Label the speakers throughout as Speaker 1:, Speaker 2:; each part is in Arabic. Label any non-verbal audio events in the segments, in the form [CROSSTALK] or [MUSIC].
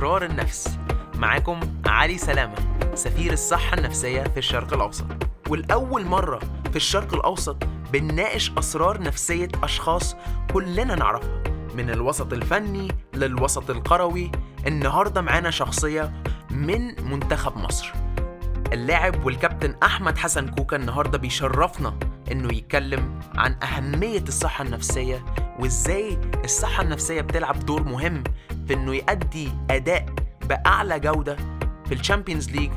Speaker 1: أسرار النفس. معاكم علي سلامة سفير الصحة النفسية في الشرق الأوسط. والأول مرة في الشرق الأوسط بنناقش أسرار نفسية أشخاص كلنا نعرفها من الوسط الفني للوسط القروي. النهاردة معانا شخصية من منتخب مصر. اللاعب والكابتن أحمد حسن كوكا النهاردة بيشرفنا إنه يتكلم عن أهمية الصحة النفسية وإزاي الصحة النفسية بتلعب دور مهم في إنه يؤدي أداء بأعلى جودة في ال Champions League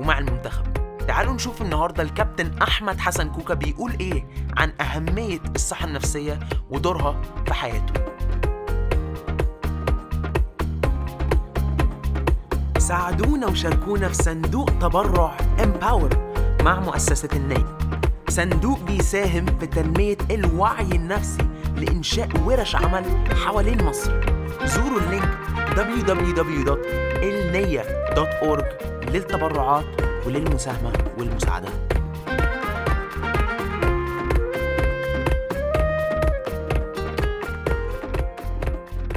Speaker 1: ومع المنتخب. تعالوا نشوف النهاردة الكابتن أحمد حسن كوكا بيقول إيه عن أهمية الصحة النفسية ودورها في حياته. ساعدونا وشاركونا في صندوق تبرع Empower مع مؤسسة الناي صندوق بيساهم في تنمية الوعي النفسي لإنشاء ورش عمل حوالين مصر. زوروا اللينك www.elnia.org للتبرعات وللمساهمة والمساعدة.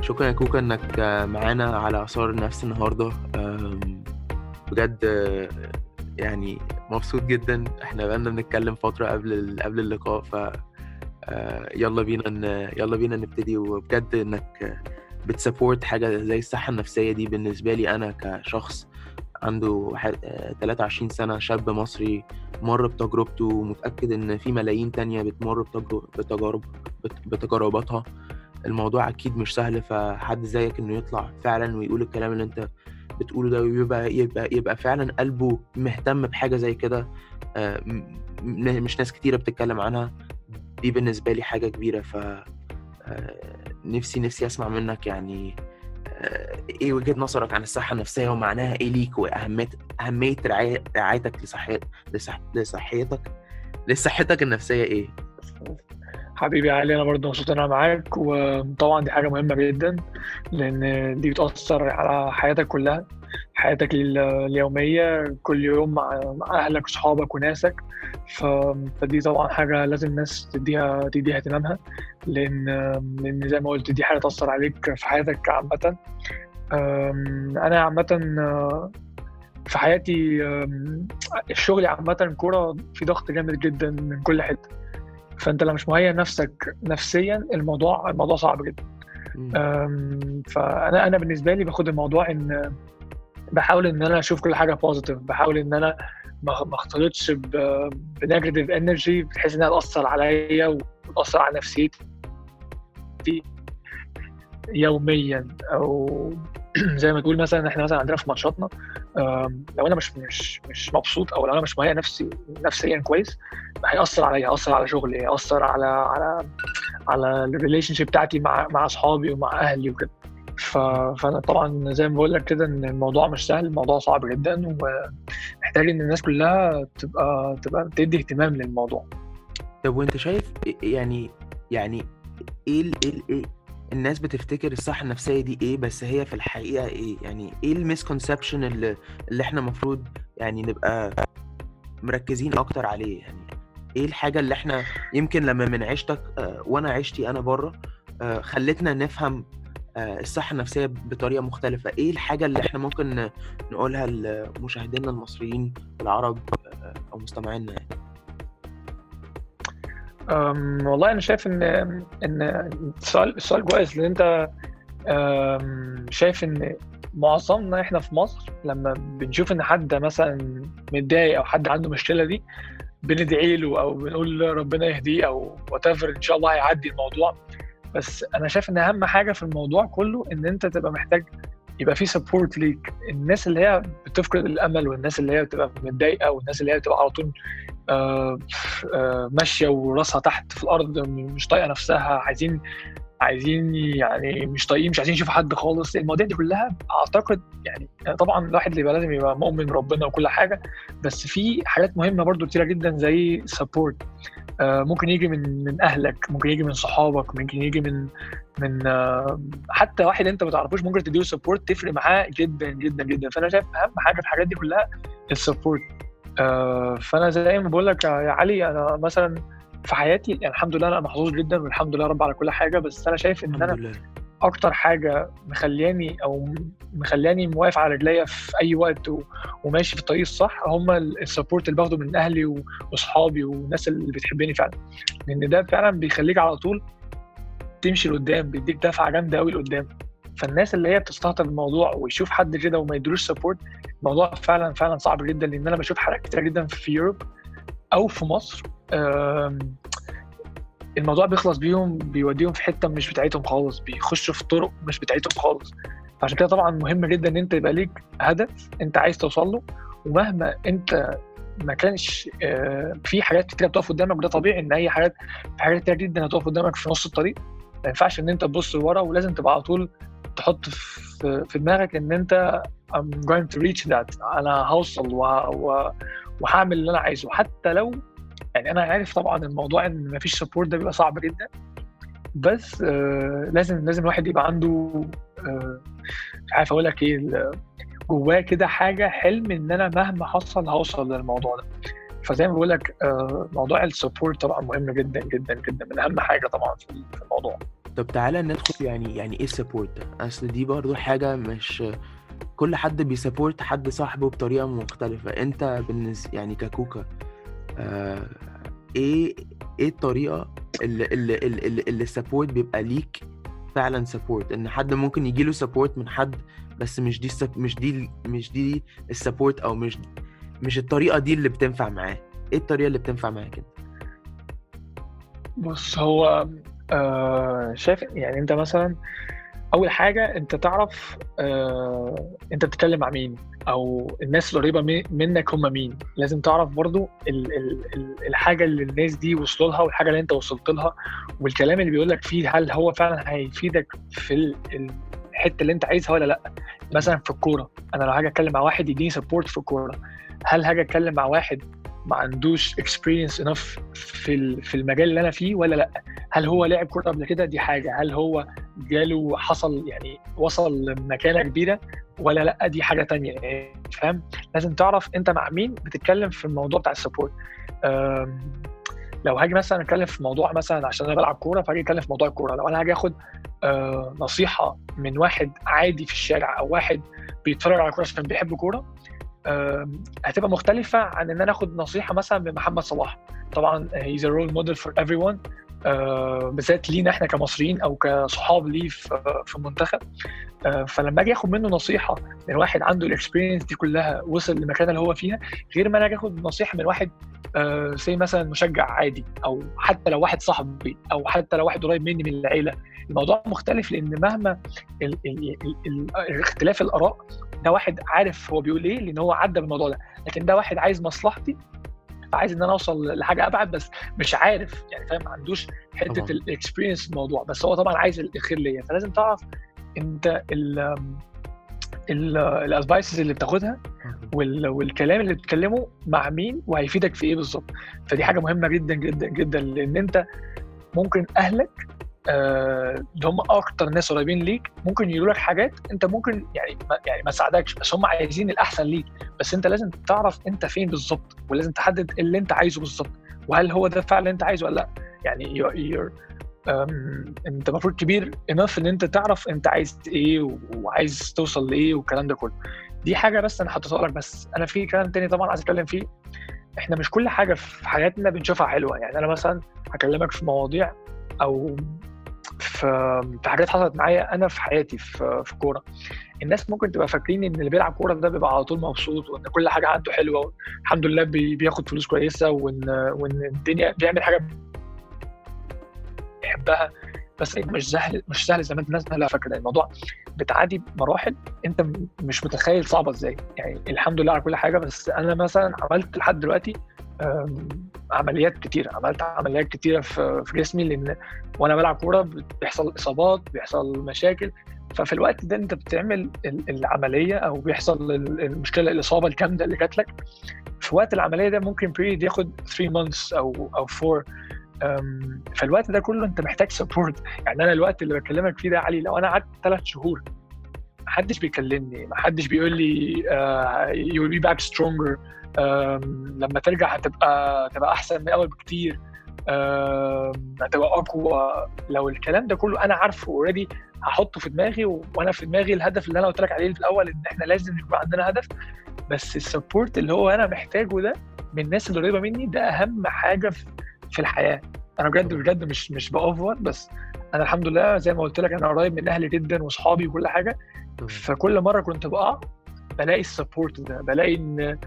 Speaker 1: شكرا يا كوكا إنك معانا على اثار النفس النهارده. بجد يعني مبسوط جدا. إحنا بقالنا بنتكلم فترة قبل قبل اللقاء ف آه، يلا بينا ن- يلا بينا نبتدي. وبجد إنك بتسبورت حاجة زي الصحة النفسية دي بالنسبة لي أنا كشخص عنده ح- آه، 23 سنة شاب مصري مر بتجربته ومتأكد إن في ملايين تانية بتمر بتجارب بت- بتجرباتها الموضوع أكيد مش سهل فحد زيك إنه يطلع فعلا ويقول الكلام اللي أنت بتقوله ده ويبقى يبقى يبقى فعلا قلبه مهتم بحاجة زي كده آه، مش ناس كتيرة بتتكلم عنها. دي بالنسبة لي حاجة كبيرة ف آه، نفسي نفسي أسمع منك يعني آه، إيه وجهة نظرك عن الصحة النفسية ومعناها إيه ليك واهميه أهمية رعايتك لصحي... لصح... لصحيتك لصحتك النفسية إيه؟
Speaker 2: حبيبي علي أنا برضه مبسوط إن أنا معاك وطبعا دي حاجة مهمة جدا لأن دي بتأثر على حياتك كلها حياتك ال- اليومية كل يوم مع أهلك وصحابك وناسك. فدي طبعا حاجة لازم الناس تديها تديها اهتمامها لأن لأن زي ما قلت دي حاجة تأثر عليك في حياتك عامة أنا عامة في حياتي الشغل عامة كورة في ضغط جامد جدا من كل حتة فانت لو مش مهيئ نفسك نفسيا الموضوع الموضوع صعب جدا. فأنا أنا بالنسبة لي باخد الموضوع إن بحاول إن أنا أشوف كل حاجة positive بحاول إن أنا ما اختلطش ب negative energy بحيث إنها تأثر عليا وتأثر على نفسيتي يوميا أو [CLEARS THROAT] زي ما تقول مثلا إحنا مثلا عندنا في ماتشاتنا لو أنا مش مش مش مبسوط أو لو أنا مش مهيئ نفسي نفسيا كويس هيأثر عليا هيأثر على شغلي هيأثر على على على ال relationship بتاعتي مع مع أصحابي ومع أهلي وكده. فأنا طبعا زي ما بقول لك كده إن الموضوع مش سهل الموضوع صعب جدا ومحتاج إن الناس كلها تبقى تبقى تدي اهتمام للموضوع
Speaker 1: طب وأنت شايف إيه- يعني يعني إيه إيه إيه الناس بتفتكر الصحة النفسية دي إيه بس هي في الحقيقة إيه؟ يعني إيه ال misconception اللي اللي إحنا المفروض يعني نبقى مركزين أكتر عليه؟ يعني إيه الحاجة اللي إحنا يمكن لما من عيشتك آه، وأنا عشتي أنا بره آه، خلتنا نفهم آه، الصحة النفسية بطريقة مختلفة؟ إيه الحاجة اللي إحنا ممكن نقولها لمشاهدينا المصريين العرب أو مستمعينا يعني؟
Speaker 2: والله أنا شايف إن إن السؤال السؤال كويس لأن أنت شايف إن معظمنا إحنا في مصر لما بنشوف إن حد مثلا متضايق أو حد عنده مشكلة دي بندعي له أو بنقول ربنا يهديه أو وات إن شاء الله هيعدي الموضوع. بس أنا شايف إن أهم حاجة في الموضوع كله إن أنت تبقى محتاج يبقى في سبورت ليك. الناس اللي هي بتفقد الأمل والناس اللي هي بتبقى متضايقة والناس اللي هي بتبقى على طول ماشية وراسها تحت في الأرض مش طايقة نفسها عايزين عايزين يعني مش طايقين مش عايزين يشوفوا حد خالص. المواضيع دي كلها أعتقد يعني طبعا الواحد يبقى لازم يبقى مؤمن بربنا وكل حاجة بس في حاجات مهمة برضو كتيرة جدا زي support ممكن يجي من من أهلك ممكن يجي من صحابك ممكن يجي من من آه، حتى واحد أنت ما تعرفوش ممكن تديله support تفرق معاه جدا جدا جدا. فأنا شايف أهم حاجة في الحاجات دي كلها ال support فأنا زي ما بقول لك يا علي أنا مثلا في حياتي يعني الحمد لله أنا محظوظ جدا والحمد لله رب على كل حاجة بس أنا شايف إن
Speaker 1: أنا
Speaker 2: أكتر حاجة مخلياني أو مخلياني موقفني على رجليا في أي وقت. وماشي في الطريق الصح هم ال support اللي باخده من أهلي وأصحابي والناس اللي بتحبني فعلا لأن ده فعلا بيخليك على طول تمشي لقدام بيديك دفعة جامدة قوي لقدام فالناس اللي هي بتستهتر الموضوع ويشوف حد كده وما يديلوش support الموضوع فعلا فعلا صعب جدا لأن أنا بشوف حالات كتير جدا في Europe أو في مصر الموضوع بيخلص بيهم بيوديهم في حتة مش بتاعتهم خالص بيخشوا في طرق مش بتاعتهم خالص. فعشان كده طبعا مهم جدا إن أنت يبقى ليك هدف أنت عايز توصل له ومهما أنت ما كانش في حاجات كتير بتقف قدامك وده طبيعي إن أي حاجات في حاجات كتير جدا هتقف قدامك في نص الطريق. ما ينفعش إن أنت تبص لورا ولازم تبقى على طول تحط في, في دماغك إن أنت I'm going to reach that. أنا هوصل وهعمل اللي أنا عايزه. حتى لو يعني أنا عارف طبعا الموضوع إن مفيش support ده بيبقى صعب جدا. بس آه لازم لازم الواحد يبقى عنده آه مش عارف أقول لك إيه جواه كده حاجة حلم إن أنا مهما حصل هوصل للموضوع ده. فزي ما بقول لك آه موضوع ال support طبعا مهم جدا جدا جدا من أهم حاجة طبعا في الموضوع.
Speaker 1: طب تعالى ندخل يعني يعني إيه ال support؟ ده أصل دي برضو حاجة مش كل حد بي support حد صاحبه بطريقة مختلفة. أنت بالنسبة يعني ككوكا آه إيه إيه الطريقة اللي اللي, اللي ال support بيبقى ليك فعلا support؟ إن حد ممكن يجي له support من حد بس مش دي مش دي مش دي ال support أو مش مش الطريقة دي اللي بتنفع معاه. إيه الطريقة اللي بتنفع معاك انت
Speaker 2: بص هو آه شايف يعني أنت مثلا أول حاجة أنت تعرف آه أنت بتتكلم مع مين؟ أو الناس القريبة منك هم مين؟ لازم تعرف برضو ال ال الحاجة اللي الناس دي وصلوا لها والحاجة اللي أنت وصلت لها والكلام اللي بيقول لك فيه هل هو فعلا هيفيدك في الحتة اللي أنت عايزها ولا لأ. مثلا في الكورة أنا لو هاجي أتكلم مع واحد يديني support في الكورة. هل هاجي اتكلم مع واحد ما عندوش experience enough في في المجال اللي أنا فيه ولا لأ؟ هل هو لعب كورة قبل كده؟ دي حاجة. هل هو جاله حصل يعني وصل لمكانة كبيرة ولا لأ؟ دي حاجة تانية. فاهم؟ لازم تعرف أنت مع مين بتتكلم في الموضوع بتاع السبورت. لو هاجي مثلا أتكلم في موضوع مثلا عشان أنا بلعب كورة فهاجي أتكلم في موضوع الكورة. لو أنا هاجي آخد آه نصيحة من واحد عادي في الشارع أو واحد بيتفرج على كورة عشان بيحب كورة هتبقى مختلفة عن إن أنا آخد نصيحة مثلا من محمد صلاح. طبعا he's a role model for everyone. بالذات لينا إحنا كمصريين أو كصحاب ليه في المنتخب فلما أجي اخد منه نصيحة من واحد عنده الاكسبيرينس دي كلها وصل للمكان اللي هو فيها غير ما أنا أجي اخد نصيحة من واحد زي مثلا مشجع عادي أو حتى لو واحد صاحبي أو حتى لو واحد قريب مني من العيلة. الموضوع مختلف لأن مهما ال ال ال ال اختلاف الآراء ده واحد عارف هو بيقول إيه لأن هو عدى بالموضوع ده. لكن ده واحد عايز مصلحتي فعايز إن أنا أوصل لحاجة أبعد بس مش عارف يعني فاهم ما عندوش حتة ال experience الموضوع. بس هو طبعا عايز الخير ليا. فلازم تعرف أنت ال ال advices اللي بتاخدها والكلام اللي بتتكلمه مع مين وهيفيدك في إيه بالظبط. فدي حاجة مهمة جدا جدا جدا لأن أنت ممكن أهلك اللي هم أكتر ناس قريبين ليك. ممكن يقولوا لك حاجات أنت ممكن يعني ما يعني ما تساعدكش بس هم عايزين الأحسن ليك. بس أنت لازم تعرف أنت فين بالظبط ولازم تحدد اللي أنت عايزه بالظبط. وهل هو ده فعلا اللي أنت عايزه ولا لأ؟ يعني you're أنت المفروض كبير انف إن أنت تعرف أنت عايز إيه وعايز توصل لإيه والكلام ده كله. دي حاجة بس أنا حطيتها لك بس. أنا في كلام تاني طبعا عايز أتكلم فيه. إحنا مش كل حاجة في حياتنا بنشوفها حلوة. يعني أنا مثلا هكلمك في مواضيع أو في حاجات حصلت معايا أنا في حياتي في في كورة. الناس ممكن تبقى فاكرين إن اللي بيلعب كورة ده بيبقى على طول مبسوط وإن كل حاجة عنده حلوة الحمد لله بياخد فلوس كويسة وان وإن الدنيا بيعمل حاجة بيحبها. بس مش سهل مش سهل زي ما الناس لا فاكرة. الموضوع بتعدي بمراحل أنت مش متخيل صعبة إزاي. يعني الحمد لله على كل حاجة بس أنا مثلا عملت لحد دلوقتي عمليات كتيرة. عملت عمليات كتيرة في جسمي لأن وأنا بلعب كورة بيحصل إصابات بيحصل مشاكل. ففي الوقت ده أنت بتعمل العملية أو بيحصل المشكلة الإصابة الجامدة اللي جات لك. في وقت العملية ده ممكن period ياخد 3 months أو أو 4 فالوقت ده كله أنت محتاج support يعني أنا الوقت اللي بكلمك فيه ده علي لو أنا قعدت ثلاث شهور محدش بيكلمني محدش بيقول لي you will be back stronger لما ترجع هتبقى تبقى أحسن من الأول بكتير. هتبقى أقوى. لو الكلام ده كله أنا عارفه already هحطه في دماغي و- وأنا في دماغي الهدف اللي أنا قلت لك عليه في الأول إن إحنا لازم يبقى عندنا هدف. بس ال support اللي هو أنا محتاجه ده من الناس اللي قريبة مني ده أهم حاجة في- في الحياة. أنا بجد بجد مش مش ب over بس أنا الحمد لله زي ما قلت لك أنا قريب من أهلي جدا واصحابي وكل
Speaker 1: حاجة.
Speaker 2: فكل مرة كنت بقع بلاقي ال support ده بلاقي إن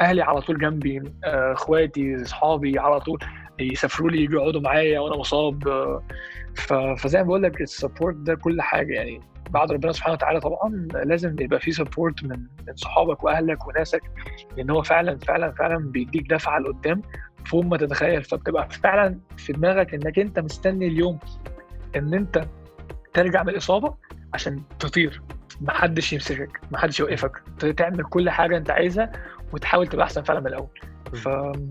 Speaker 2: أهلي على طول جنبي آه، إخواتي أصحابي على طول يسافروا لي يجوا يقعدوا معايا وأنا مصاب. فزي ما بقول لك ال support ده كل حاجة يعني. بعد ربنا سبحانه وتعالى طبعا لازم يبقى في support من من صحابك وأهلك وناسك لأن هو فعلا فعلا فعلا بيديك دفعة لقدام فوق ما تتخيل. فبتبقى فعلا في دماغك إنك أنت مستني اليوم إن أنت ترجع من الاصابه عشان تطير. محدش يمسكك محدش يوقفك. تعمل كل حاجة انت عايزها وتحاول تبقى أحسن فعلا من الأول.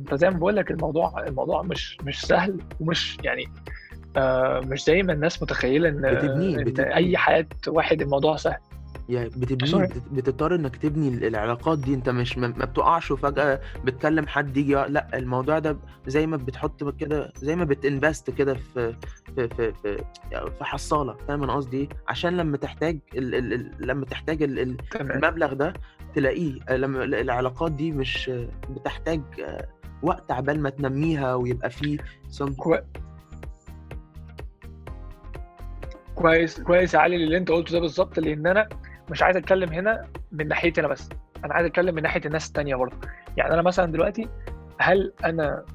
Speaker 2: فزي ما بقول لك الموضوع الموضوع مش مش سهل ومش يعني آه مش زي ما الناس متخيلة إن,
Speaker 1: بتبنيه-
Speaker 2: إن. أي حياة واحد الموضوع سهل.
Speaker 1: يعني بتبني. بت- بتضطر إنك تبني ال- العلاقات دي. أنت مش ما ما بتقعش وفجأة بتكلم حد يجي لأ الموضوع ده زي ما بتحط كده زي ما بتنفست كده في في في في, في حصالة. فاهم أنا قصدي إيه؟ عشان لما تحتاج ال ال ال لما تحتاج ال ال
Speaker 2: تمام.
Speaker 1: المبلغ ده تلاقيه آه، لما ال- العلاقات دي مش آه، بتحتاج آه، وقت عبال ما تنميها ويبقى فيه some
Speaker 2: كوي... كويس كويس يا علي اللي أنت قلته ده بالظبط. لأن أنا مش عايز أتكلم هنا من ناحيتي أنا بس أنا عايز أتكلم من ناحية الناس التانية برضه. يعني أنا مثلا دلوقتي هل أنا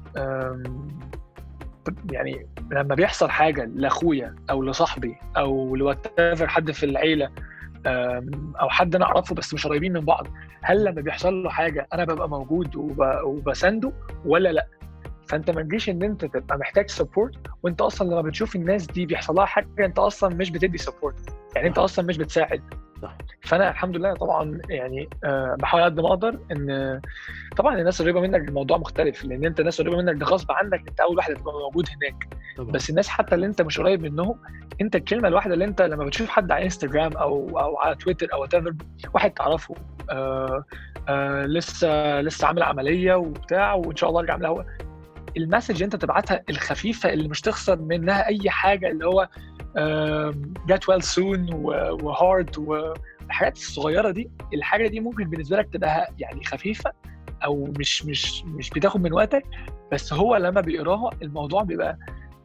Speaker 2: يعني لما بيحصل حاجة لأخويا أو لصاحبي أو لوات حد في العيلة أو حد أنا أعرفه بس مش قريبين من بعض هل لما بيحصل له حاجة أنا ببقى موجود وب... وبسنده ولا لأ؟ فأنت ما تجيش إن أنت تبقى محتاج support وأنت أصلا لما بتشوف الناس دي بيحصل لها حاجة أنت أصلا مش بتدي support يعني
Speaker 1: أنت.
Speaker 2: أصلا مش بتساعد.
Speaker 1: صح.
Speaker 2: فأنا الحمد لله طبعا يعني أه بحاول قد ما أقدر إن طبعا الناس القريبه منك الموضوع مختلف لأن أنت الناس القريبه منك ده غصب عنك أنت أول واحد هتبقى موجود هناك
Speaker 1: طبعا
Speaker 2: بس الناس حتى اللي أنت مش قريب منهم أنت الكلمة الواحدة اللي أنت لما بتشوف حد على انستجرام أو أو على تويتر أو وات واحد تعرفه آه آه لسه لسه عامل عملية وبتاع وإن شاء الله أرجع الأول ال message اللي أنت تبعتها الخفيفة اللي مش تخسر منها أي حاجة اللي هو get well soon و heart والحاجات الصغيرة دي الحاجة دي ممكن بالنسبة لك تبقى يعني خفيفة أو مش مش مش بتاخد من وقتك بس هو لما بيقراها الموضوع بيبقى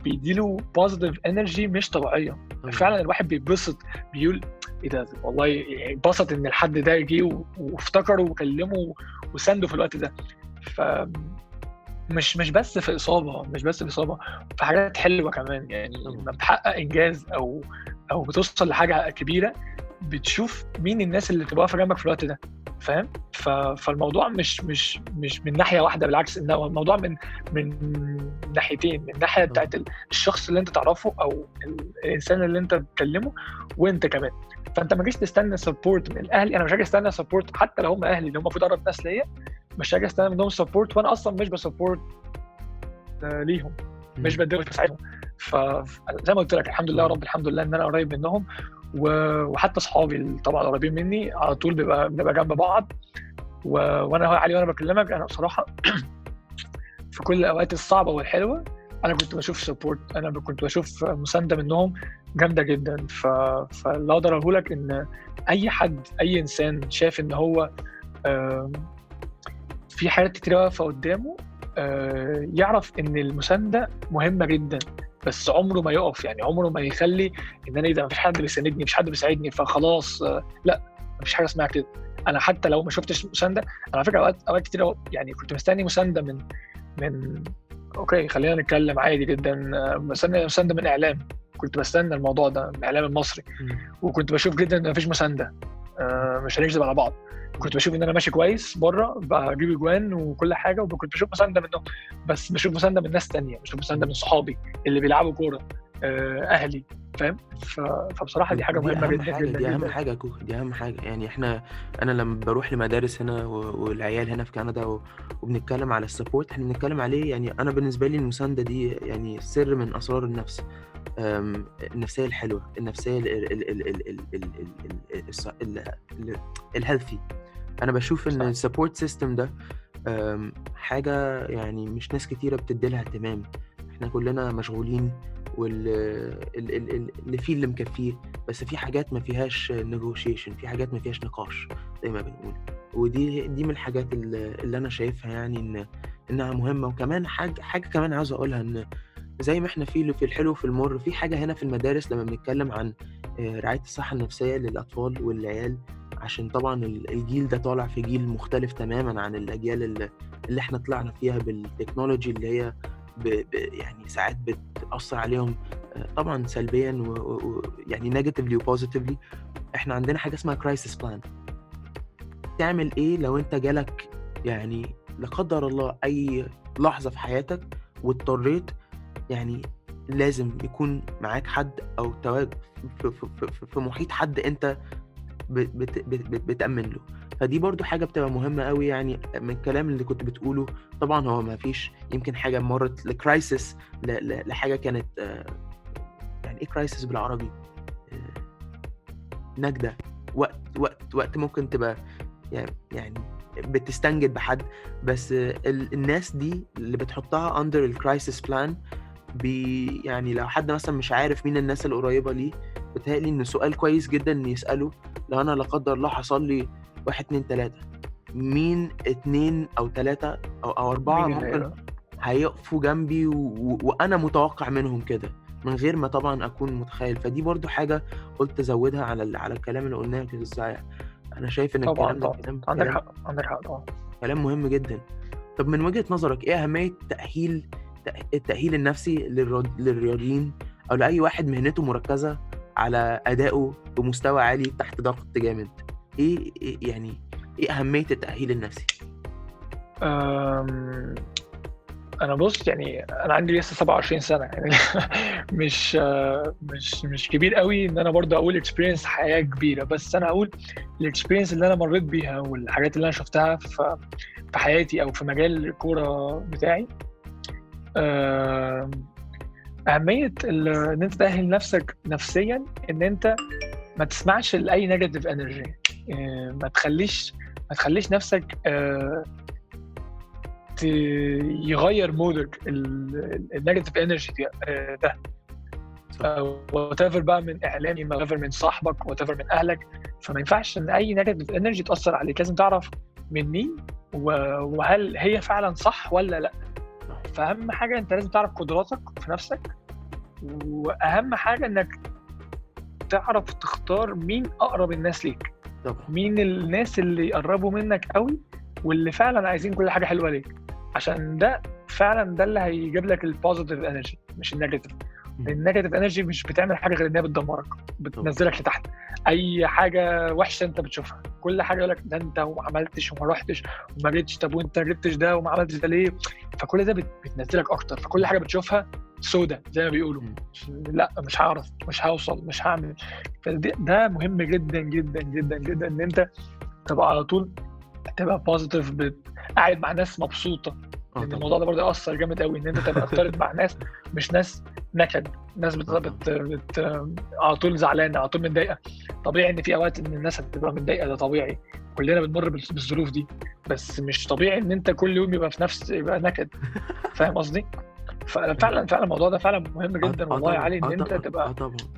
Speaker 2: بيديله positive energy مش
Speaker 1: طبيعية.
Speaker 2: فعلا الواحد بيتبسط بيقول إيه ده؟ والله يعني اتبسط إن الحد ده جه وافتكره وكلمه وسنده في الوقت ده. ف مش مش بس في إصابة مش بس في إصابة في حاجات حلوة كمان يعني. لما بتحقق إنجاز أو أو بتوصل لحاجة كبيرة بتشوف مين الناس اللي تبقى واقفة جنبك في الوقت ده فاهم. فالموضوع مش مش مش من ناحية واحدة بالعكس ان الموضوع من من ناحيتين من ناحية بتاعت ال- الشخص اللي أنت تعرفه أو ال- الإنسان اللي أنت بتكلمه وأنت كمان فأنت ما تجيش تستنى support من أهلي أنا مش هاجي أستنى support حتى لو هم أهلي اللي هم المفروض أقرب ناس ليا مش هاجي أستنى منهم support وأنا أصلا مش ب support آه، ليهم مش. بديهم مش بساعدهم فزي ما قلت لك الحمد لله يا رب الحمد لله إن أنا قريب منهم وحتى اصحابي طبعا قريبين مني على طول بيبقى بنبقى جنب بعض. و... وأنا علي وأنا بكلمك أنا بصراحة [CLEARS THROAT] في كل الأوقات الصعبة والحلوة أنا كنت بشوف سبورت أنا كنت بشوف مسانده منهم جامدة جدا. ف... فاللي أقدر أقوله لك إن أي حد أي إنسان شايف إن هو في حاجات كتير واقفة قدامه آه، يعرف إن المساندة مهمة جدا. بس عمره ما يقف يعني عمره ما يخلي إن أنا إيه ده مفيش حد بيساندني مفيش حد بيساعدني فخلاص آه، لأ مفيش حاجة اسمها كده. أنا حتى لو ما شفتش مساندة أنا على فكرة أوقات أوقات كتير يعني كنت مستني مساندة من من أوكي خلينا نتكلم عادي جدا آه، مستني مساندة من إعلام. كنت بستنى الموضوع ده من الاعلام المصري. وكنت بشوف جدا إن مفيش مساندة. مش هنكذب على بعض. كنت بشوف إن أنا ماشي كويس بره بجيب أجوان وكل حاجة وكنت بشوف مسانده منهم بس بشوف مسانده من ناس تانية بشوف مسانده من صحابي اللي بيلعبوا كورة. آه، آه، أهلي فاهم؟ فبصراحة دي حاجة
Speaker 1: مهمة
Speaker 2: جدا
Speaker 1: دي أهم حاجة كو دي أهم حاجة. يعني إحنا أنا لما بروح لمدارس هنا والعيال هنا في كندا وبنتكلم على ال support إحنا بنتكلم عليه يعني أنا بالنسبة لي المساندة دي يعني سر من أسرار النفس النفسية الحلوة النفسية ال healthy أنا بشوف إن
Speaker 2: ال
Speaker 1: support system ده حاجة يعني مش ناس كتيرة بتدي لها اهتمام. إحنا كلّنا مشغولين وال ال ال ال اللي فيه اللي مكفّيه، بس في حاجات ما فيهاش negotiation في حاجات ما فيهاش نقاش زي ما بنقول، ودي دي من الحاجات ال اللي أنا شايفها يعني إن إنها مهمة، وكمان حاجة حاجة كمان عاوز أقولها إن زي ما إحنا في في الحلو وفي المُر، في حاجة هنا في المدارس لمّا بنتكلّم عن آآ رعاية الصحة النفسية للأطفال والعيال، عشان طبعًا ال الجيل ده طالع في جيل مختلف تمامًا عن الأجيال ال اللي إحنا طلعنا فيها بالتكنولوجي اللي هي ب ب يعني ساعات بتأثّر عليهم آآ طبعًا سلبيًا ويعني negatively وpositively إحنا عندنا حاجة اسمها crisis plan. تعمل إيه لو أنت جالك يعني لا قدّر الله أي لحظة في حياتك واضطريت يعني لازم يكون معاك حد أو تواجد في في في في محيط حد أنت ب بت بت بت بتأمِّن له، فدي برضه حاجة بتبقى مهمة أوي يعني من الكلام اللي كنت بتقوله، طبعًا هو ما فيش يمكن حاجة مرّت لcrisis ل ل لحاجة كانت يعني إيه crisis بالعربي؟ آآ نكدة، وقت وقت وقت ممكن تبقى يع يعني بتستنجد بحد، بس ال الناس دي اللي بتحطّها under الcrisis plan بي يعني لو حد مثلًا مش عارف مين الناس القريّبة ليه، بيتهيأ لي إن سؤال كويس جدًا إن يسأله. لو أنا لا قدّر الله حصل لي 1، 2، 3 مين 2 أو 3 أو أو 4
Speaker 2: مين اللي
Speaker 1: ممكن هيقفوا جنبي و و وأنا متوقّع منهم كده، من غير ما طبعًا أكون متخيّل، فدي برضه حاجة قُلت أزوّدها على ال على الكلام اللي قُلناه كده الصحيح، أنا شايف إن
Speaker 2: طبعًا،
Speaker 1: الكلام ده
Speaker 2: طبعًا،
Speaker 1: كلام
Speaker 2: عندك حق، عندك حق طبعًا.
Speaker 1: كلام مهم جدًا. طَب من وجهة نظرك إيه أهمية تأهيل تأ التأهيل النفسي للر للرياضيين؟ أو لأي واحد مهنته مركّزة على أدائه بمستوى عالي تحت ضغط جامد، إيه إيه يعني إيه أهمية التأهيل النفسي؟
Speaker 2: آمم، أنا بُص يعني أنا عندي لسه 27 سَنة يعني [LAUGHS] مش مش مش كبير أوي إن أنا برضه أقول experience حياة كبيرة، بس أنا هاقول الexperience اللي أنا مرّيت بيها والحاجات اللي أنا شُفتها في في حياتي أو في مجال الكورة بتاعي. ال إن أنت تأهِّل نَفْسك نفسيًا إن أنت ما تسمعش negative energy آآ ما تخلّيش ما تخلّيش نَفْسك ت يغيّر مودك ال الnegative energy د آآ ده.
Speaker 1: صح.
Speaker 2: آآ whatever بقى من إعلامي whatever من صاحبك whatever من أهلك، فما ينفعش إن أي negative energy تأثّر عليك، لازم تعرف من مين وهل هي فعلًا صح والّا لأ.
Speaker 1: صح.
Speaker 2: فأهم حاجة أنت لازم تعرف قدراتك في نَفْسك، وأهم حاجة إنّك تعرف تختار مين أقرب الناس ليك،
Speaker 1: طبعًا.
Speaker 2: مين الناس اللي يقرّبوا منّك أوي واللي فعلًا عايزين كل حاجة حلوة ليك، عشان ده فعلًا ده اللي هيجيب لك الpositive energy مش.
Speaker 1: إمم.
Speaker 2: الnegative energy مش بتعمل حاجة غير إن هي بتدمّرك، بتنزّلك لتحت. أي حاجة وحشة أنت بتشوفها، كل حاجة يقول لك ده أنت وما عملتش وما رُحتش وما جيتش، طَب وأنت ما جبتش ده وما عملتش ده ليه؟ فكل ده بت بتنزّلك أكتر، فكل حاجة بتشوفها سودا زي ما بيقولوا،. لأ مش هاعرف، مش هاوصل، مش هاعمل. فد ده مهم جدًا، جدًا، جدًا، جدًا إن أنت تبقى على طول تبقى بت قاعد مع ناس مبسوطة،
Speaker 1: آه طبعًا.
Speaker 2: الموضوع ده برضه يأثّر جامد أوي إن أنت تبقى تختلط مع ناس مش ناس نكد، ناس بت
Speaker 1: آه
Speaker 2: بت بت على طول زعلانة، على طول متضايقة. طبيعي إن في أوقات إن الناس هتبقى متضايقة، ده طبيعي، كُلّنا بنمُر بالظ بالظروف دي، بس مش طبيعي إن أنت كل يوم يبقى في نفس يبقى نكد، [LAUGHS] فاهم قصدي؟ ففعلًا، فعلًا الموضوع ده فعلًا مهم
Speaker 1: آه
Speaker 2: جدًا
Speaker 1: آه
Speaker 2: والله يا علي إن
Speaker 1: آه آه
Speaker 2: تبقى.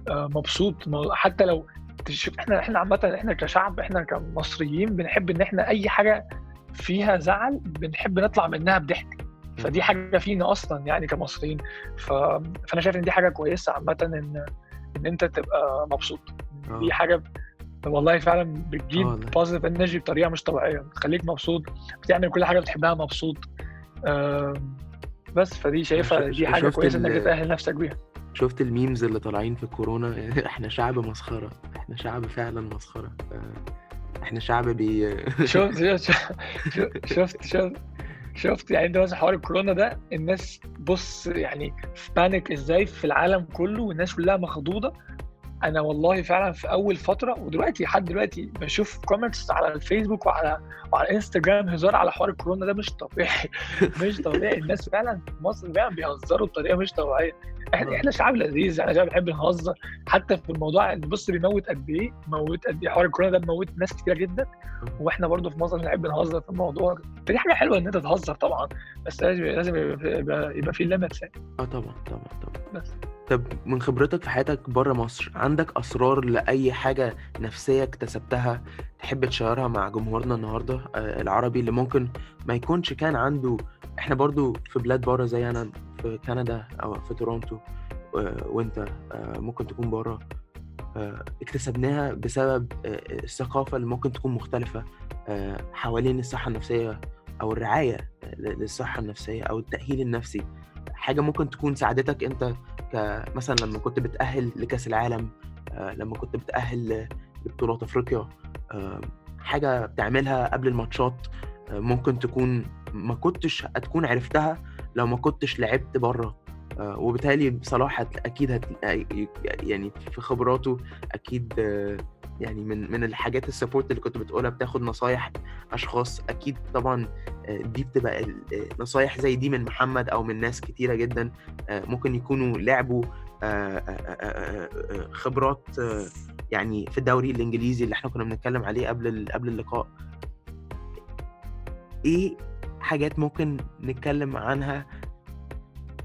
Speaker 2: آآ مبسوط حتى لو تشوف إحنا إحنا عامةً إحنا كشعب إحنا كمصريين بنحب إن إحنا أي حاجة فيها زعل بنحب نطلع منها بضحك، فدي. حاجة فينا أصلًا يعني كمصريين، ف فأنا شايف إن دي حاجة كويسة عامةً إن إن أنت تبقى مبسوط، دي
Speaker 1: آه.
Speaker 2: حاجة والله فعلًا
Speaker 1: آه
Speaker 2: بتجيب positive energy بطريقة مش طبيعية، بتخلّيك مبسوط، بتعمل كل حاجة بتحبها مبسوط. آمم، بس فدي شايفها دي حاجة
Speaker 1: شُفت
Speaker 2: كويسة إنّك
Speaker 1: ال
Speaker 2: تأهِّل نَفْسك بيها.
Speaker 1: شُفت ال memes اللي طالعين في الكورونا [LAUGHS] إحنا شعب مسخرة، إحنا شعب فعلًا مسخرة، ف إحنا شعب بي [LAUGHS]
Speaker 2: شُفت ش ش شُفت شُفت شُفت يعني أنت مثلًا حوار الكورونا ده الناس بُص يعني في panic إزاي في العالم كُلّه والناس كُلّها مخضوضة، أنا والله فعلا في أول فترة ودلوقتي لحد دلوقتي بشوف comments على الفيسبوك وعلى وعلى إنستجرام هزار على حوار الكورونا ده مش طبيعي. [LAUGHS] مش طبيعي. الناس فعلا في مصر فعلا بيهزروا بطريقة مش طبيعية. إحنا إحنا شعب لذيذ إحنا شعب بنحب نهزر حتى في الموضوع بص بيموت قد إيه؟ موت قد إيه؟ حوار الكورونا ده بيموت ناس كتيرة جدا. وإحنا برضو في مصر بنحب نهزر في الموضوع فدي حاجة حلوة إن أنت تهزر طبعا. بس لازم لازم يبقى, يبقى في ليميتس
Speaker 1: آه طبعا طبعا طبعا. بس. طب من خبرتك في حياتك بره مصر عندك أسرار لأي حاجة نفسية اكتسبتها تحب تشيرها مع جمهورنا النهارده آه، العربي اللي ممكن ما يكونش كان عنده؟ إحنا برضو في بلاد بره زي أنا في كندا أو في تورونتو آه، وأنت آه، ممكن تكون بره اكتسبناها بسبب الثقافة اللي ممكن تكون مختلفة حوالين الصحة النفسية أو الرعاية للصحة النفسية أو التأهيل النفسي. حاجة ممكن تكون ساعدتك أنت كمثلا لما كنت بتأهل لكأس العالم آه، لما كنت بتأهل لبطولات أفريقيا آه، حاجة بتعملها قبل الماتشات آه، ممكن تكون ما كنتش هتكون عرفتها لو ما كنتش لعبت بره وبالتالي صلاح أكيد هت... يعني في خبراته أكيد يعني من من الحاجات السبورت اللي كنت بتقولها بتاخد نصايح أشخاص. أكيد طبعا آه، دي بتبقى آه، نصايح زي دي من محمد أو من ناس كتيرة جدا آه، ممكن يكونوا لعبوا خبرات يعني في الدوري الإنجليزي اللي إحنا كنا بنتكلم عليه قبل قبل اللقاء. إيه حاجات ممكن نتكلم عنها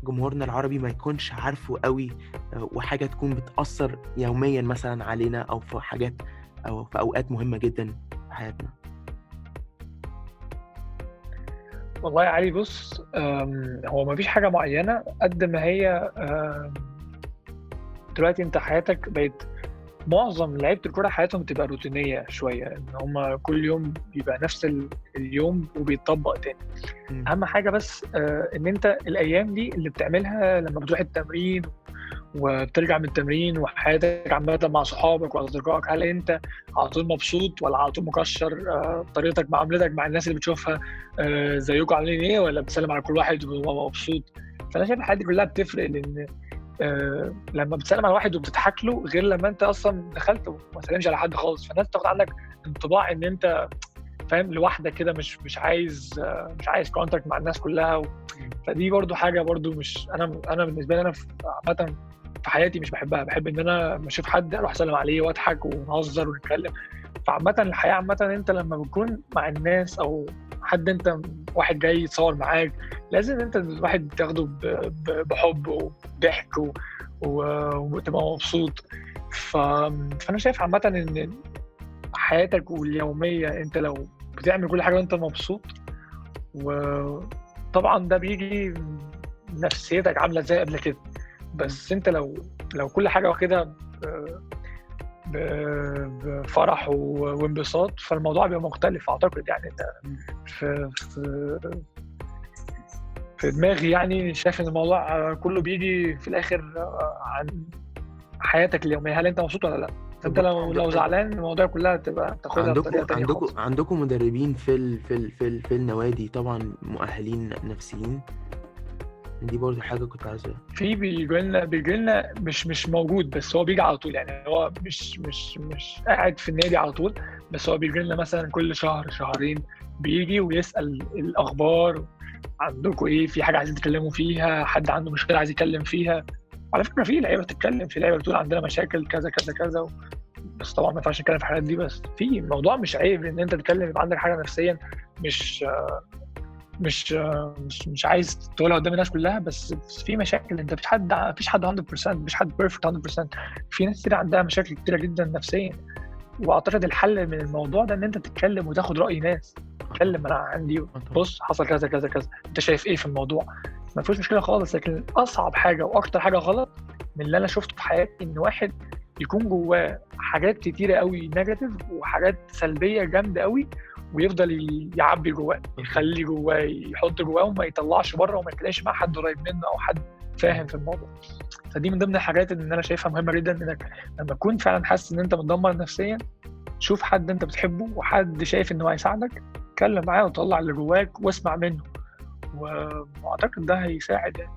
Speaker 1: جمهورنا العربي ما يكونش عارفه قوي آه، وحاجة تكون بتأثر يوميا مثلا علينا أو في حاجات أو في أوقات مهمة جدا في حياتنا.
Speaker 2: والله يا علي بص هو ما فيش حاجة معينة قد ما هي دلوقتي أنت حياتك بقت معظم لعيبة الكورة حياتهم بتبقى روتينية شوية إن هم كل يوم بيبقى نفس اليوم وبيتطبق تاني. م. أهم حاجة بس آه إن أنت الأيام دي اللي بتعملها لما بتروح التمرين وبترجع من التمرين وحياتك عامة مع صحابك وأصدقائك هل أنت على طول مبسوط ولا على طول مكشر آه طريقتك معاملتك مع الناس اللي بتشوفها آه زيكم عاملين إيه ولا بتسلم على كل واحد وهو مبسوط؟ فأنا شايف الحاجات دي كلها بتفرق لأن آه، لما بتسلم على واحد وبتضحك له غير لما انت أصلا دخلت وما سلمش على حد خالص. فالناس تاخد عنك انطباع ان انت فاهم لوحدك كده مش مش عايز آه، مش عايز كونتاكت مع الناس كلها و... فدي برضو حاجة برضو مش أنا أنا بالنسبة لي أنا عامة في حياتي مش بحبها. بحب إن أنا لما أشوف حد أروح أسلم عليه وأضحك ونهزر ونتكلم. فعامة الحياة عامة أنت لما بتكون مع الناس أو حد انت واحد جاي يتصور معاك لازم انت الواحد تاخده بحب وضحك وتبقى مبسوط. فأنا شايف عامة إن حياتك واليومية أنت لو بتعمل كل حاجة وأنت مبسوط وطبعا ده بيجي نفسيتك عاملة إزاي قبل كده. بس أنت لو لو كل حاجة واخدها بفرح وانبساط فالموضوع بيبقى مختلف أعتقد يعني. انت في في في دماغي يعني شايف إن الموضوع كله بيجي في الآخر عن حياتك اليومية. هل أنت مبسوط ولا لأ؟ أنت لو لو زعلان المواضيع كلها تبقى تاخدها
Speaker 1: عندكم عندكم عندكم مدربين في ال في ال في, ال في النوادي طبعا مؤهلين نفسيين؟ دي برضه حاجة كنت عايزها.
Speaker 2: في بيجي لنا بيجي لنا مش مش موجود بس هو بيجي على طول. يعني هو مش مش مش قاعد في النادي على طول بس هو بيجي لنا مثلا كل شهر شهرين بيجي ويسأل الأخبار عندكم إيه؟ في حاجة عايزين تتكلموا فيها؟ حد عنده مشكلة عايز يتكلم فيها؟ على فكرة في لعيبة بتتكلم في لعيبة بتقول عندنا مشاكل كذا كذا كذا بس طبعا ما ينفعش نتكلم في الحاجات دي بس في الموضوع مش عيب ان أنت تتكلم يبقى عندك حاجة نفسيا مش مش مش مش عايز تقولها قدام الناس كلها بس في مشاكل. انت مفيش حد مفيش حد 100% مفيش حد بيرفكت 100% في ناس كتير عندها مشاكل كتيرة جدا نفسيا. وأعتقد الحل من الموضوع ده إن أنت تتكلم وتاخد رأي ناس. تتكلم أنا عندي بص حصل كذا كذا كذا. أنت شايف إيه في الموضوع؟ ما فيش مشكلة خالص. لكن أصعب حاجة وأكتر حاجة غلط من اللي أنا شفته في حياتي إن واحد يكون جواه حاجات كتيرة قوي نيجاتيف وحاجات سلبية جامدة قوي ويفضل يعبي جواه يخلي جواه يحط جواه وما يطلعش بره وما يتلاقيش مع حد قريب منه أو حد فاهم في الموضوع. فدي من ضمن الحاجات اللي أنا شايفها مهمة جدا إنك لما تكون فعلا حاسس إن أنت متدمر نفسيا شوف حد أنت بتحبه وحد شايف إنه هيساعدك اتكلم معاه وطلع اللي جواك واسمع منه. وأعتقد ده هيساعد يعني.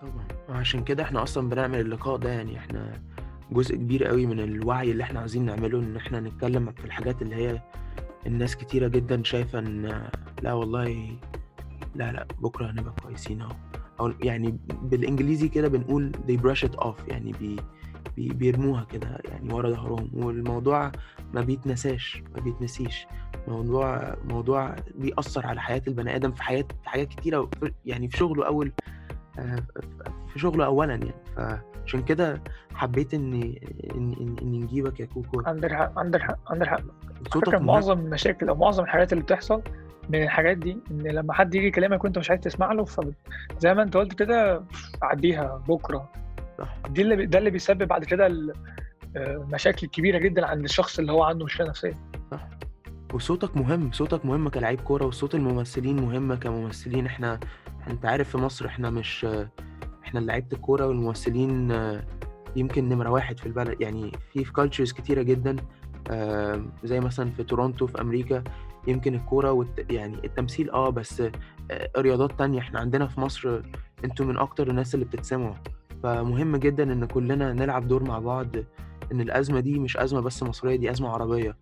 Speaker 1: طبعا. وعشان كده إحنا أصلا بنعمل اللقاء ده يعني. إحنا جزء كبير قوي من الوعي اللي إحنا عايزين نعمله إن إحنا نتكلم في الحاجات اللي هي الناس كتيرة جدا شايفة إن لا والله لا لا بكرة هنبقى كويسين أهو. أو يعني بالإنجليزي كده بنقول they brush it off يعني بي بي بيرموها كده يعني ورا ظهرهم. والموضوع ما بيتنساش ما بيتنسيش. موضوع موضوع بيأثر على حياة البني آدم في حياة حاجات كتيرة يعني في شغله أول في شغله أولا يعني. فعشان كده حبيت إني إني إني نجيبك يا كوكو.
Speaker 2: عندك حق عندك حق عندك حق.
Speaker 1: صوتك
Speaker 2: معظم المشاكل أو معظم الحاجات اللي بتحصل من الحاجات دي إن لما حد يجي يكلمك وأنت مش عايز تسمع له فزي ما أنت قلت كده عديها بكرة.
Speaker 1: صح.
Speaker 2: دي اللي ده اللي بيسبب بعد كده ال- آه، المشاكل الكبيره جدا عند الشخص اللي هو عنده مشكلة نفسية.
Speaker 1: صح. وصوتك مهم صوتك مهم كلاعب كورة وصوت الممثلين مهم كممثلين. إحنا انت عارف في مصر إحنا مش إحنا لعيبة الكورة والممثلين يمكن نمرة واحد في البلد. يعني في في cultures كتيرة جدا آه، زي مثلا في تورونتو في أمريكا. يمكن الكورة والت... يعني التمثيل آه بس آه، رياضات تانية. إحنا عندنا في مصر أنتوا من أكتر الناس اللي بتتسمعوا. فمهم جدا إن كلنا نلعب دور مع بعض إن الأزمة دي مش أزمة بس مصرية دي أزمة عربية.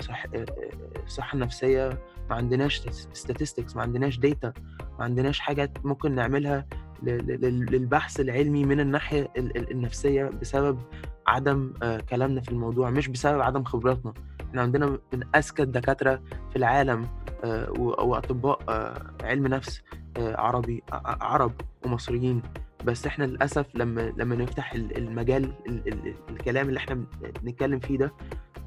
Speaker 1: صح آه، آه، الصحة النفسية ما عندناش statistics ما عندناش data ما عندناش حاجات ممكن نعملها للبحث العلمي من الناحية ال- ال- النفسية بسبب عدم آه، كلامنا في الموضوع مش بسبب عدم خبراتنا. إحنا عندنا من أذكى الدكاترة في العالم آه، و- وأطباء آه، علم نفس آه، عربي عرب ومصريين. بس إحنا للأسف لما لما نفتح ال- المجال ال- ال- الكلام اللي إحنا بنتكلم فيه ده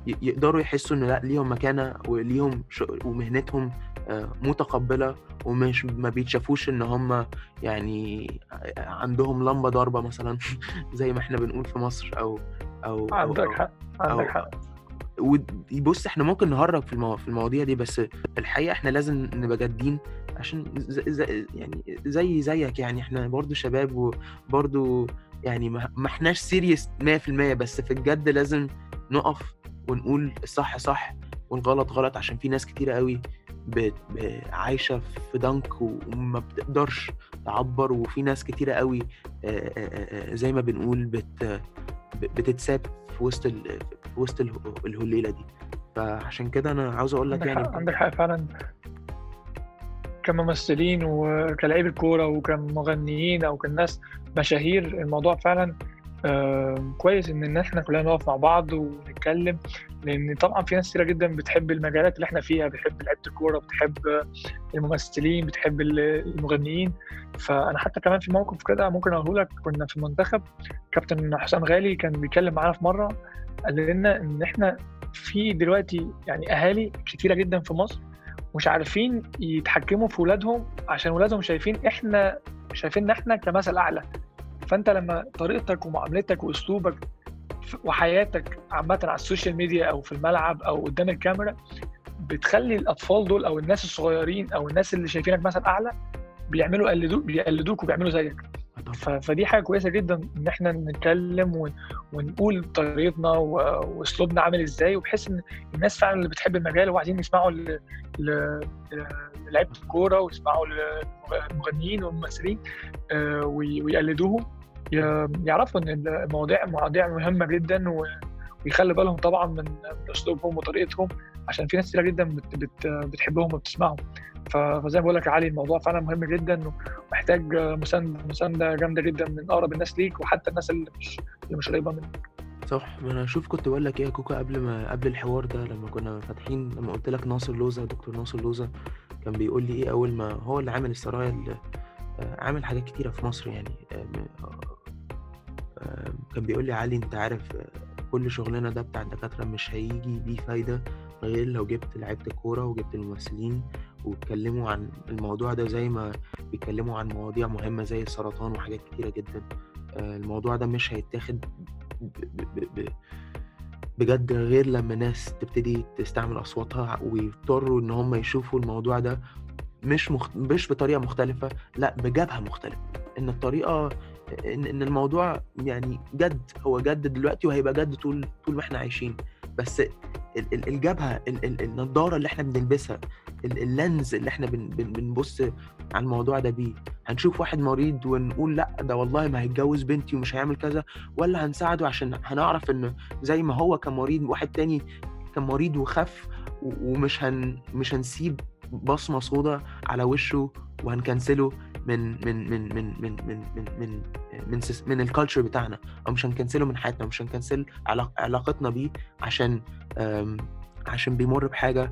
Speaker 1: يقدروا يحسوا ان لأ ليهم مكانة وليهم ومهنتهم آه، متقبلة ومش ما بيتشافوش إن هم يعني عندهم لمبة ضاربة مثلا [LAUGHS] زي ما إحنا بنقول في مصر أو أو
Speaker 2: عندك حق عندك حق.
Speaker 1: وبص إحنا ممكن نهرج في المو... في المواضيع دي بس في الحقيقة إحنا لازم نبقى جادين عشان زي... زي... يعني زي زيك يعني إحنا برضو شباب وبرضو يعني ما ما إحناش سيريس 100% بس في الجد لازم نقف ونقول الصح صح والغلط غلط عشان في ناس كتيرة قوي. عايشة في ضنك وما بتقدرش تعبر وفي ناس كتيرة قوي زي ما بنقول بت... بتتساب في وسط ال... في وسط اله- الهليلة دي فعشان كده أنا عاوز أقول لك يعني
Speaker 2: عندك حق فعلا كممثلين وكلاعيبة كورة وكمغنيين أو كناس مشاهير الموضوع فعلا كويس إن إحنا كلنا نقف مع بعض ونتكلم لأن طبعا في ناس كتيرة جدا بتحب المجالات اللي إحنا فيها بتحب لعيبة الكورة بتحب الممثلين بتحب المغنيين. فأنا حتى كمان في موقف كده ممكن أقوله لك كنا في المنتخب كابتن حسام غالي كان بيتكلم معانا في مرة قال لنا إن إحنا في دلوقتي يعني أهالي كتيرة جدا في مصر مش عارفين يتحكموا في ولادهم عشان ولادهم شايفين إحنا شايفين إحنا كمثل أعلى. فانت لما طريقتك ومعاملتك واسلوبك وحياتك عامة على السوشيال ميديا أو في الملعب أو قدام الكاميرا بتخلي الأطفال دول أو الناس الصغيرين أو الناس اللي شايفينك مثل أعلى بيعملوا يقلدوك بيقلدوك وبيعملوا زيك. فدي حاجة كويسة جدا إن إحنا نتكلم ون- ونقول طريقتنا وأسلوبنا عامل إزاي وبحيث إن الناس فعلا اللي بتحب المجال وعايزين يسمعوا لعيبة الكورة ويسمعوا للمغنيين والممثلين آه، وي- ويقلدوهم. يعرفوا إن المواضيع مواضيع مهمة جدا ويخلي بالهم طبعا من أسلوبهم وطريقتهم عشان في ناس كتير جدا بت بت بتحبهم وبتسمعهم. فزي ما بقول لك يا علي الموضوع فعلا مهم جدا ومحتاج مسانده مساندة جامدة جدا من أقرب الناس ليك وحتى الناس اللي مش اللي مش قريبة منك.
Speaker 1: صح. ما أنا شوف كنت بقول لك إيه يا كوكا قبل ما قبل الحوار ده لما كنا فاتحين لما قلت لك ناصر لوزة دكتور ناصر لوزة كان بيقول لي إيه أول ما هو اللي عامل السرايا عامل حاجات كتيرة في مصر يعني كان بيقول لي علي أنت عارف آه، كل شغلنا ده بتاع الدكاترة مش هيجي ليه فايدة غير لو جبت لعيبة الكورة وجبت الممثلين واتكلموا عن الموضوع ده زي ما بيتكلموا عن مواضيع مهمة زي السرطان وحاجات كتيرة جدا. آه، الموضوع ده مش هيتاخد بجد غير لما ناس تبتدي تستعمل أصواتها ويضطروا إن هم يشوفوا الموضوع ده مش مخ... مش بطريقة مختلفة لا بجبهة مختلفة. إن الطريقة إن, إن الموضوع يعني جد هو جد دلوقتي وهيبقى جد طول طول ما إحنا عايشين. بس ال- ال- الجبهة ال- ال- النضارة اللي إحنا بنلبسها اللينز اللي إحنا بن بن بنبص على الموضوع ده بيه. هنشوف واحد مريض ونقول لأ ده والله ما هيتجوز بنتي ومش هيعمل كذا ولا هنساعده عشان هنعرف ان زي ما هو كان مريض واحد تاني كان مريض وخف ومش هن مش هنسيب بصمه سودا على وشه وهنكنسله من من من من من من من من من, من الكالتشر بتاعنا. أو مش هنكنسله من حياتنا مش هنكنسل علاقتنا بيه عشان عشان بيمر بحاجة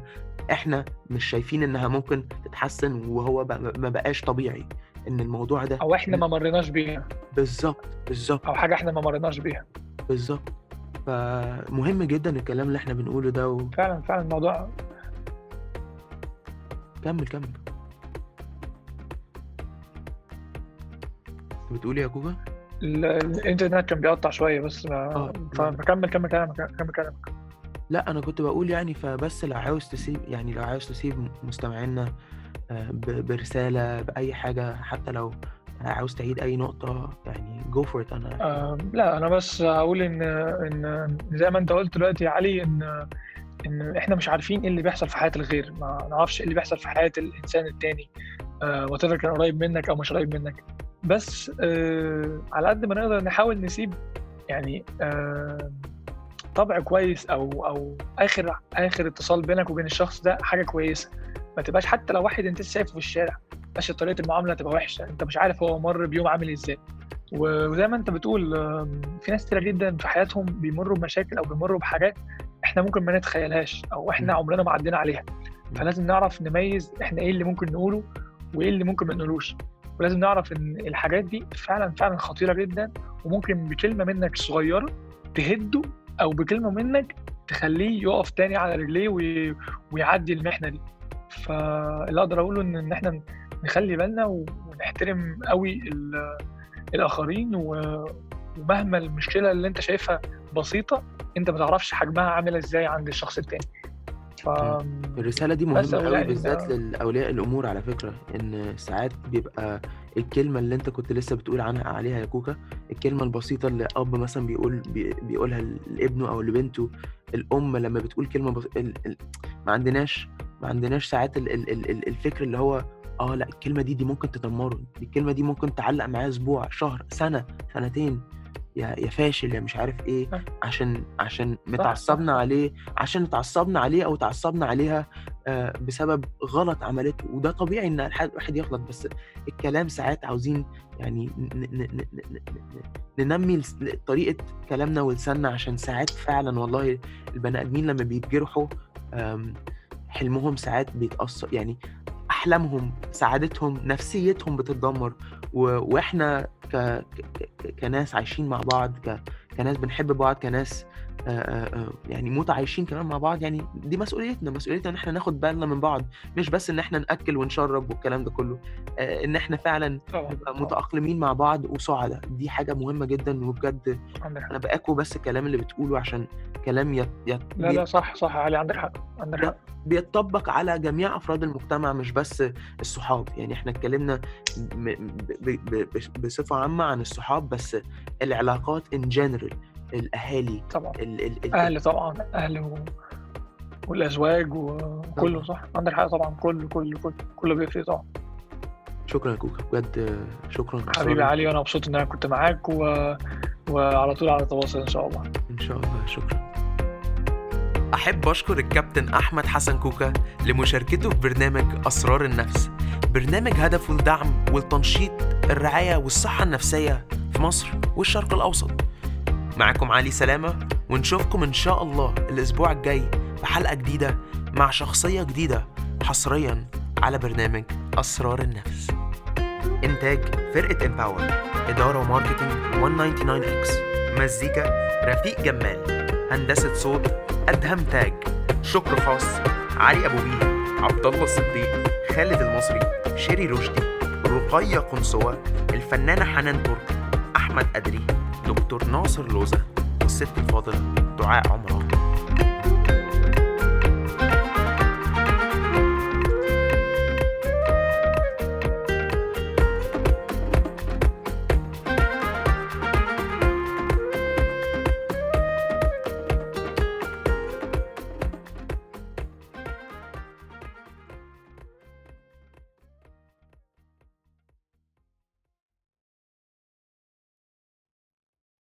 Speaker 1: إحنا مش شايفين إنها ممكن تتحسن وهو ما بقاش طبيعي إن الموضوع ده
Speaker 2: أو إحنا ما مريناش بيها.
Speaker 1: بالظبط بالظبط.
Speaker 2: أو حاجة إحنا ما مريناش بيها.
Speaker 1: بالظبط. فمهم جدا الكلام اللي إحنا بنقوله ده و...
Speaker 2: فعلا فعلا الموضوع
Speaker 1: كمل كمل بتقولي يا كوكا؟
Speaker 2: الإنترنت كان بيقطع شوية بس ما آه. فكمل كمل كلامك كمل كلامك
Speaker 1: لا أنا كنت بقول يعني فبس لو عاوز تسيب يعني لو عاوز تسيب مستمعينا آه، برسالة بأي حاجة حتى لو عاوز تعيد أي نقطة يعني go for it أنا
Speaker 2: آه لا أنا بس هقول ان إن زي ما أنت قلت دلوقتي يا علي إن إن إحنا مش عارفين إيه اللي بيحصل في حياة الغير. ما نعرفش إيه اللي بيحصل في حياة الإنسان التاني. آه whether كان قريب منك أو مش قريب منك. بس آه على قد ما نقدر نحاول نسيب يعني آه طبع كويس أو أو آخر آخر اتصال بينك وبين الشخص ده حاجة كويسة. ما تبقاش حتى لو واحد أنت شايفه في الشارع ماشي طريقة المعاملة تبقى وحشة. أنت مش عارف هو مر بيوم عامل إزاي. وزي ما أنت بتقول في ناس كتير جدا في حياتهم بيمروا بمشاكل أو بيمروا بحاجات إحنا ممكن ما نتخيلهاش أو إحنا عمرنا ما عدينا عليها. فلازم نعرف نميز إحنا إيه اللي ممكن نقوله وايه اللي ممكن ما نقولوش. ولازم نعرف إن الحاجات دي فعلا فعلا خطيرة جدا وممكن بكلمة منك صغيرة تهده أو بكلمة منك تخليه يقف تاني على رجليه وي... ويعدي المحنة دي. فاللي أقدر أقوله ان إن إحنا نخلي بالنا ونحترم قوي ال... الآخرين و... ومهما المشكلة اللي أنت شايفها بسيطة انت ما تعرفش حجمها عامل إزاي عند الشخص التاني.
Speaker 1: ف... الرسالة دي مهمة قوي بالذات لاولياء الأمور على فكرة إن ساعات بيبقى الكلمة اللي أنت كنت لسه بتقول عنها عليها يا كوكا الكلمة البسيطة اللي أب مثلا بيقول بي... بيقولها لابنه أو لبنته الأم لما بتقول كلمة بس... ال... ال... ما عندناش ما عندناش ساعات ال... ال... ال... الفكر اللي هو آه لأ الكلمة دي دي ممكن تدمره الكلمة دي ممكن تعلق معاه أسبوع شهر سنة سنتين. يا يا فاشل يا مش عارف إيه عشان عشان متعصبنا عليه عشان اتعصبنا عليه أو اتعصبنا عليها آه، بسبب غلط عملته. وده طبيعي إن الواحد يغلط بس الكلام ساعات عاوزين يعني ننمي طريقة كلامنا ولساننا عشان ساعات فعلا والله البني آدمين لما بيتجرحوا حلمهم ساعات بيتأثر يعني أحلامهم سعادتهم نفسيتهم بتتدمر. وإحنا ك... ك... كناس عايشين مع بعض ك... كناس بنحب بعض كناس يعني متعايشين كمان مع بعض يعني دي مسؤوليتنا مسؤوليتنا إن إحنا ناخد بالنا من بعض مش بس إن إحنا نأكل ونشرب والكلام ده كله إن إحنا فعلا نبقى متأقلمين مع بعض وسعداء. دي حاجة مهمة جدا وبجد أنا بأكو بس الكلام اللي بتقوله عشان كلام يت...
Speaker 2: يت... لا لا صح صح علي عندك حق عندك حق.
Speaker 1: بيتطبق على جميع أفراد المجتمع مش بس الصحاب. يعني إحنا اتكلمنا ب... ب... ب... بصفة عامة عن الصحاب بس العلاقات ان جنرال الأهالي
Speaker 2: طبعا. ال ال ال أهل طبعا أهل و... والأزواج وكله صح؟ عندك حق طبعا كله كله كله كله بيفرق طبعا.
Speaker 1: شكرا يا كوكا بجد شكرا
Speaker 2: حبيبي علي وأنا مبسوط إن أنا كنت معاك و... وعلى طول على تواصل إن شاء الله.
Speaker 1: إن شاء الله شكرا. أحب أشكر الكابتن أحمد حسن كوكا لمشاركته في برنامج أسرار النفس. برنامج هدفه الدعم والتنشيط الرعاية والصحة النفسية في مصر والشرق الأوسط. معاكم علي سلامة ونشوفكم إن شاء الله الأسبوع الجاي في حلقة جديدة مع شخصية جديدة حصريا على برنامج أسرار النفس. إنتاج فرقة إمباور إدارة و marketing 199 إكس مزيكا رفيق جمال هندسة صوت أدهم تاج. شكر خاص علي أبو بيه عبد الله الصديق خالد المصري شيري رشدي رقية قنصوة الفنانة حنان ترك أحمد أدري. دكتور ناصر لوزة والست الفاضلة دعاء عمران